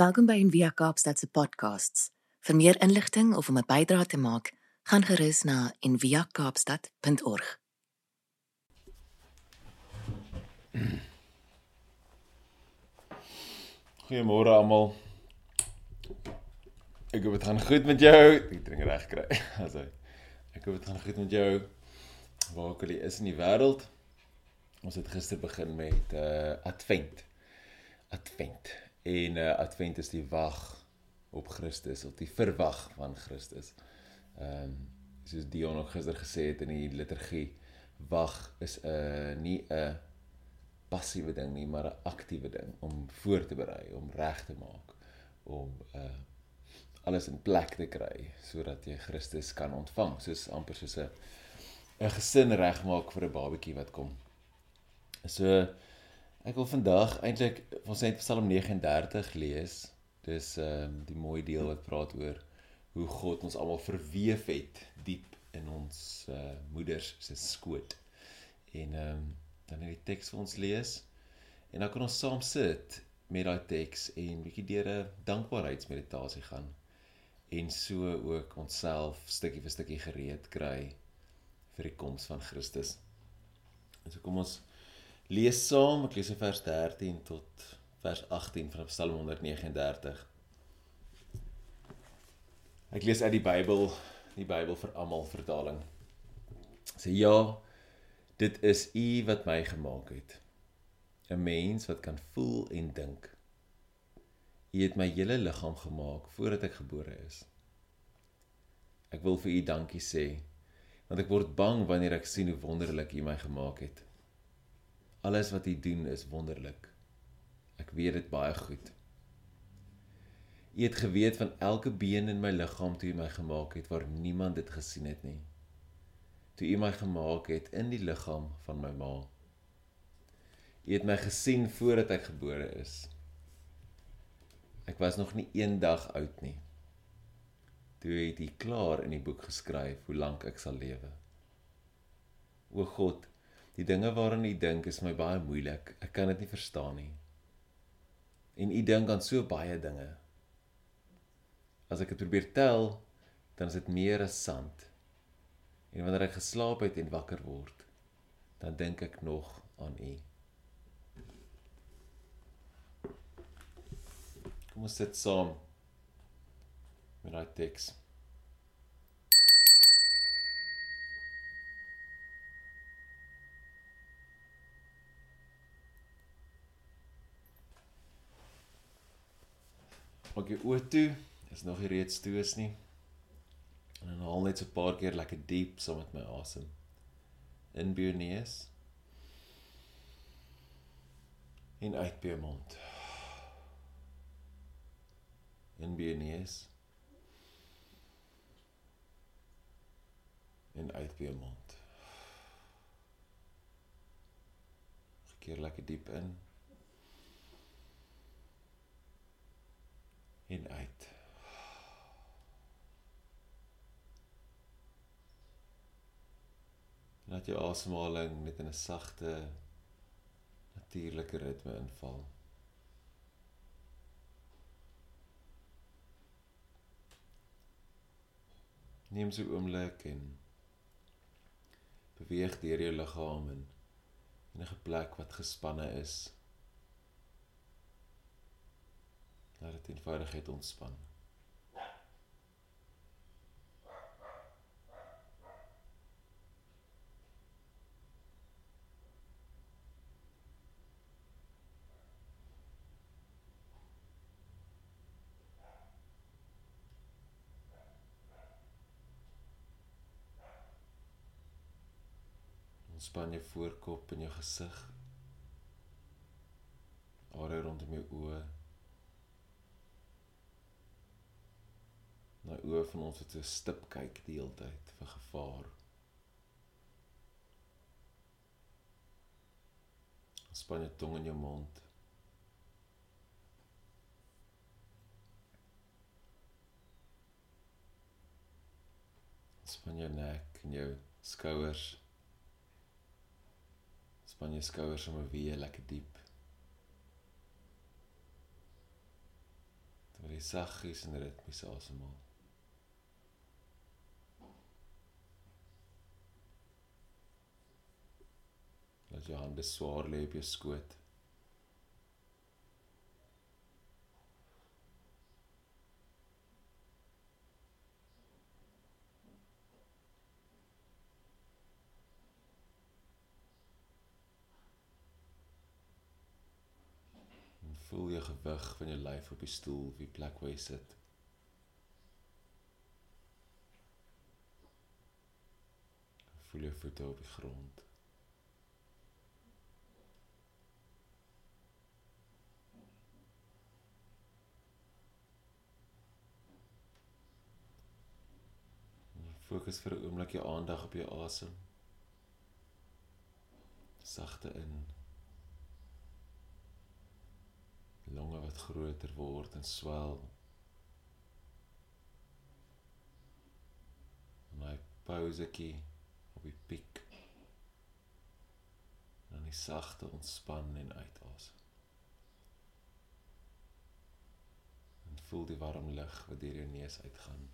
Welkom by Envia Kaapstad se podcasts. Vir meer inligting of om 'n bydrae te maak, gaan gerus na enviakaapstad.org. Goeiemôre almal. Ek hoop dit gaan goed met jou. Ek drink reg kry. Also ek hoop dit gaan goed met jou. Waar ook al jy is in die wêreld. Ons het gister begin met uh Advent. Advent. En uh Advent is die wag op Christus, of die verwag van Christus. Ehm um, soos Dion ook gister gesê het in die liturgie, wag is 'n uh, nie 'n passiewe ding nie, maar 'n aktiewe ding om voor te berei, om reg te maak, om uh alles in plek te kry sodat jy Christus kan ontvang, soos amper soos 'n 'n gesin regmaak vir 'n babatjie wat kom. So ek wil vandag eintlik ons net Psalm 39 lees. Dis ehm um, die mooi deel wat praat oor hoe God ons almal verweef het diep in ons uh moeders se skoot. En ehm um, dan net die teks vir ons lees en dan kan ons saam sit met daai teks en bietjie deur 'n dankbaarheidsmeditasie gaan en so ook onsself stukkie vir stukkie gereed kry vir die koms van Christus. En so kom ons lees saam, ek lees vers 13 tot vers 18 van Psalm 139. Ek lees uit die Bybel, die Bybel vir almal vertaling. Sê ja, Dit is U wat my gemaak het. 'n Mens wat kan voel en dink. U het my hele liggaam gemaak voordat ek gebore is. Ek wil vir U dankie sê want ek word bang wanneer ek sien hoe wonderlik U my gemaak het. Alles wat U doen is wonderlik. Ek weet dit baie goed. U het geweet van elke been in my liggaam toe U my gemaak het waar niemand dit gesien het nie toe U my gemaak het in die liggaam van my ma. U het my gesien voordat ek gebore is. Ek was nog nie een dag oud nie. Toe het U klaar in die boek geskryf hoe lank ek sal lewe. O God, die dinge waaraan U dink is my baie moeilik. Ek kan dit nie verstaan nie. En U dink aan so baie dinge. As ek dit probeer tel, dan is dit meer as sand. En wanneer ek geslaap het en wakker word, dan dink ek nog aan U. Kom ons sit saam met daai teks. Maak jy oë toe, is nog nie reeds toe is nie. En dan haal net so 'n paar keer lekker diep saam met my asem. In by jou neus. En uit by jou mond. In by jou neus. En uit by jou mond. Gekeer lekker diep in. En uit. Laat jou asemhaling net in 'n sagte natuurlike ritme inval. Neem so 'n oomblik en beweeg deur jou liggaam in enige plek wat gespanne is. Laat dit eenvoudig ontspan. Ontspan jou voorkop en jou gesig. Area rondom jou oë. Nou oë van ons wat so stip kyk die hele tyd vir gevaar. Ontspan jou tong in jou mond. Ontspan jou nek en jou skouers span jou skouers sommer weer lekker diep. jy saggies en ritmies asemhaal. Laat jou hande swaar lê op jou skoot. En voel jou gewig van jou lyf op die stoel, op die plek waar jy sit. Voel jou voete op die grond. Fokus vir 'n oomblik jou aandag op jou asem. Sagte in. Longe wat groter word en swel. My pausetjie op die piek. Dan die sagte ontspan en uitasem. En voel die warm lug wat deur jou neus uitgaan.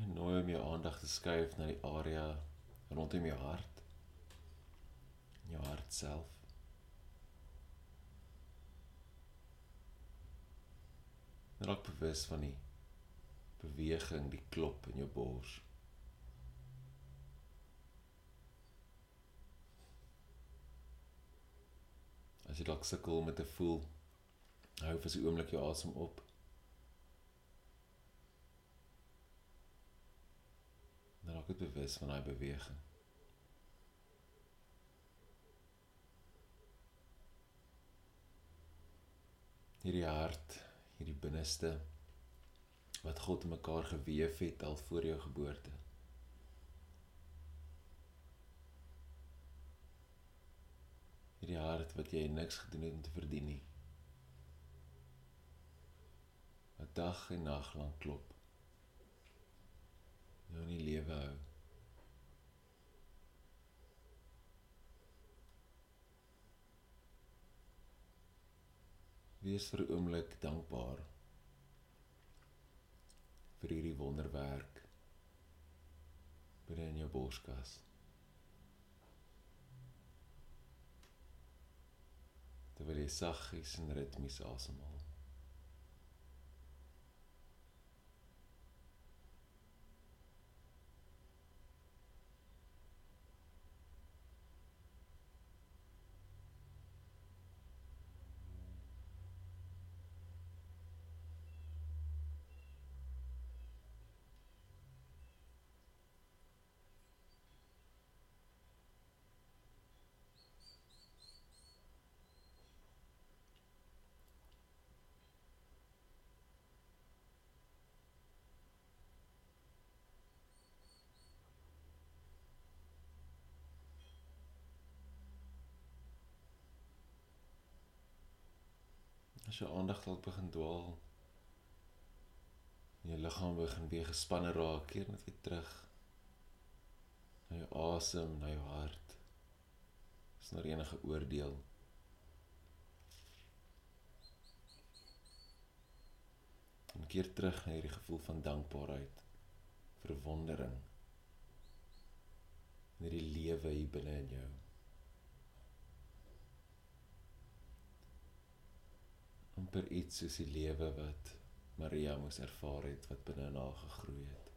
En nooi om jou aandag te skuif na die area rondom jou hart. Jou hart self. Raak bewus van die beweging, die klop in jou bors. As jy dalk sukkel om te voel, hou vir 'n oomblik jou asem op. Dit bewus van daai beweging. Hierdie hart, hierdie binneste wat God in mekaar gewewe het al voor jou geboorte. Hierdie hart wat jy niks gedoen het om te verdien nie. Wat dag en nag lank klop jou in die lewe hou. Wees vir 'n oomblik dankbaar vir hierdie wonderwerk binne in jou borskas. Terwyl jy saggies en ritmies asemhaal. As jou aandag dalk begin dwaal, jou liggaam begin weer gespanne raak, keer net weer terug na jou asem, na jou hart. Sonder enige oordeel. En keer terug na hierdie gevoel van dankbaarheid, verwondering. Hierdie lewe hier binne in jou. Amper iets soos die lewe wat Maria moes ervaar het wat binne in haar gegroei het.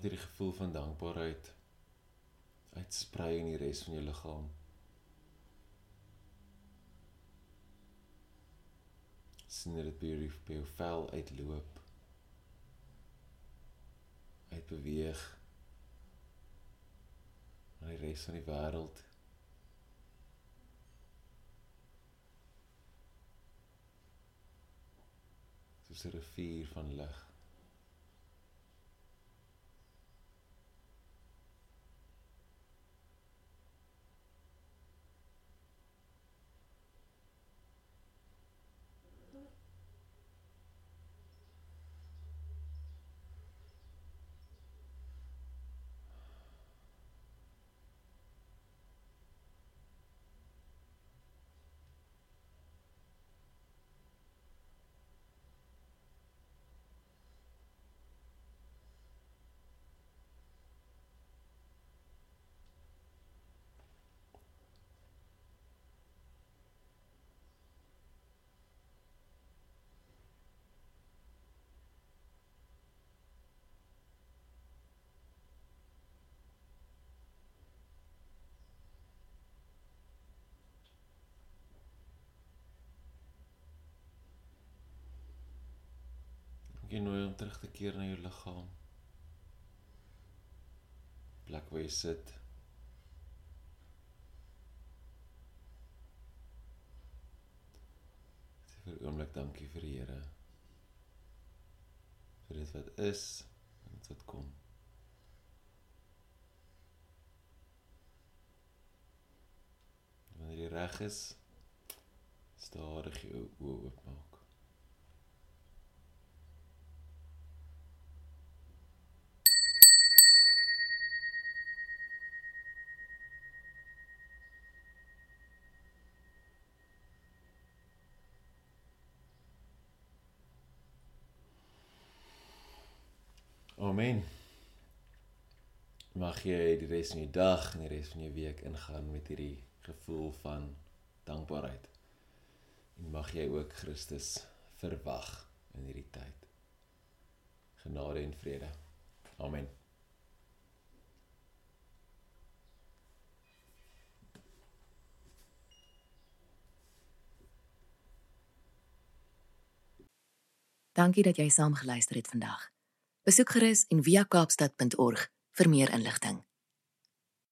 laat hierdie gevoel van dankbaarheid uitsprei in die res van jou liggaam. sien dat dit by jou by jou vel uitloop. Uitbeweeg na die res van die wêreld. Soos 'n rivier van lig. Ek nooi om terug te keer na jou liggaam. Plek waar jy sit. Sê vir oomblik dankie vir die Here. Vir dit wat is en dit wat kom. Wanneer jy reg is, stadig jou oë oopmaak. Amen. Mag jy die res van jou dag en die res van jou week ingaan met hierdie gevoel van dankbaarheid. En mag jy ook Christus verwag in hierdie tyd. Genade en vrede. Amen. Dankie dat jy saam geluister het vandag. Besoek gerus en via kaapstad.org vir meer inligting.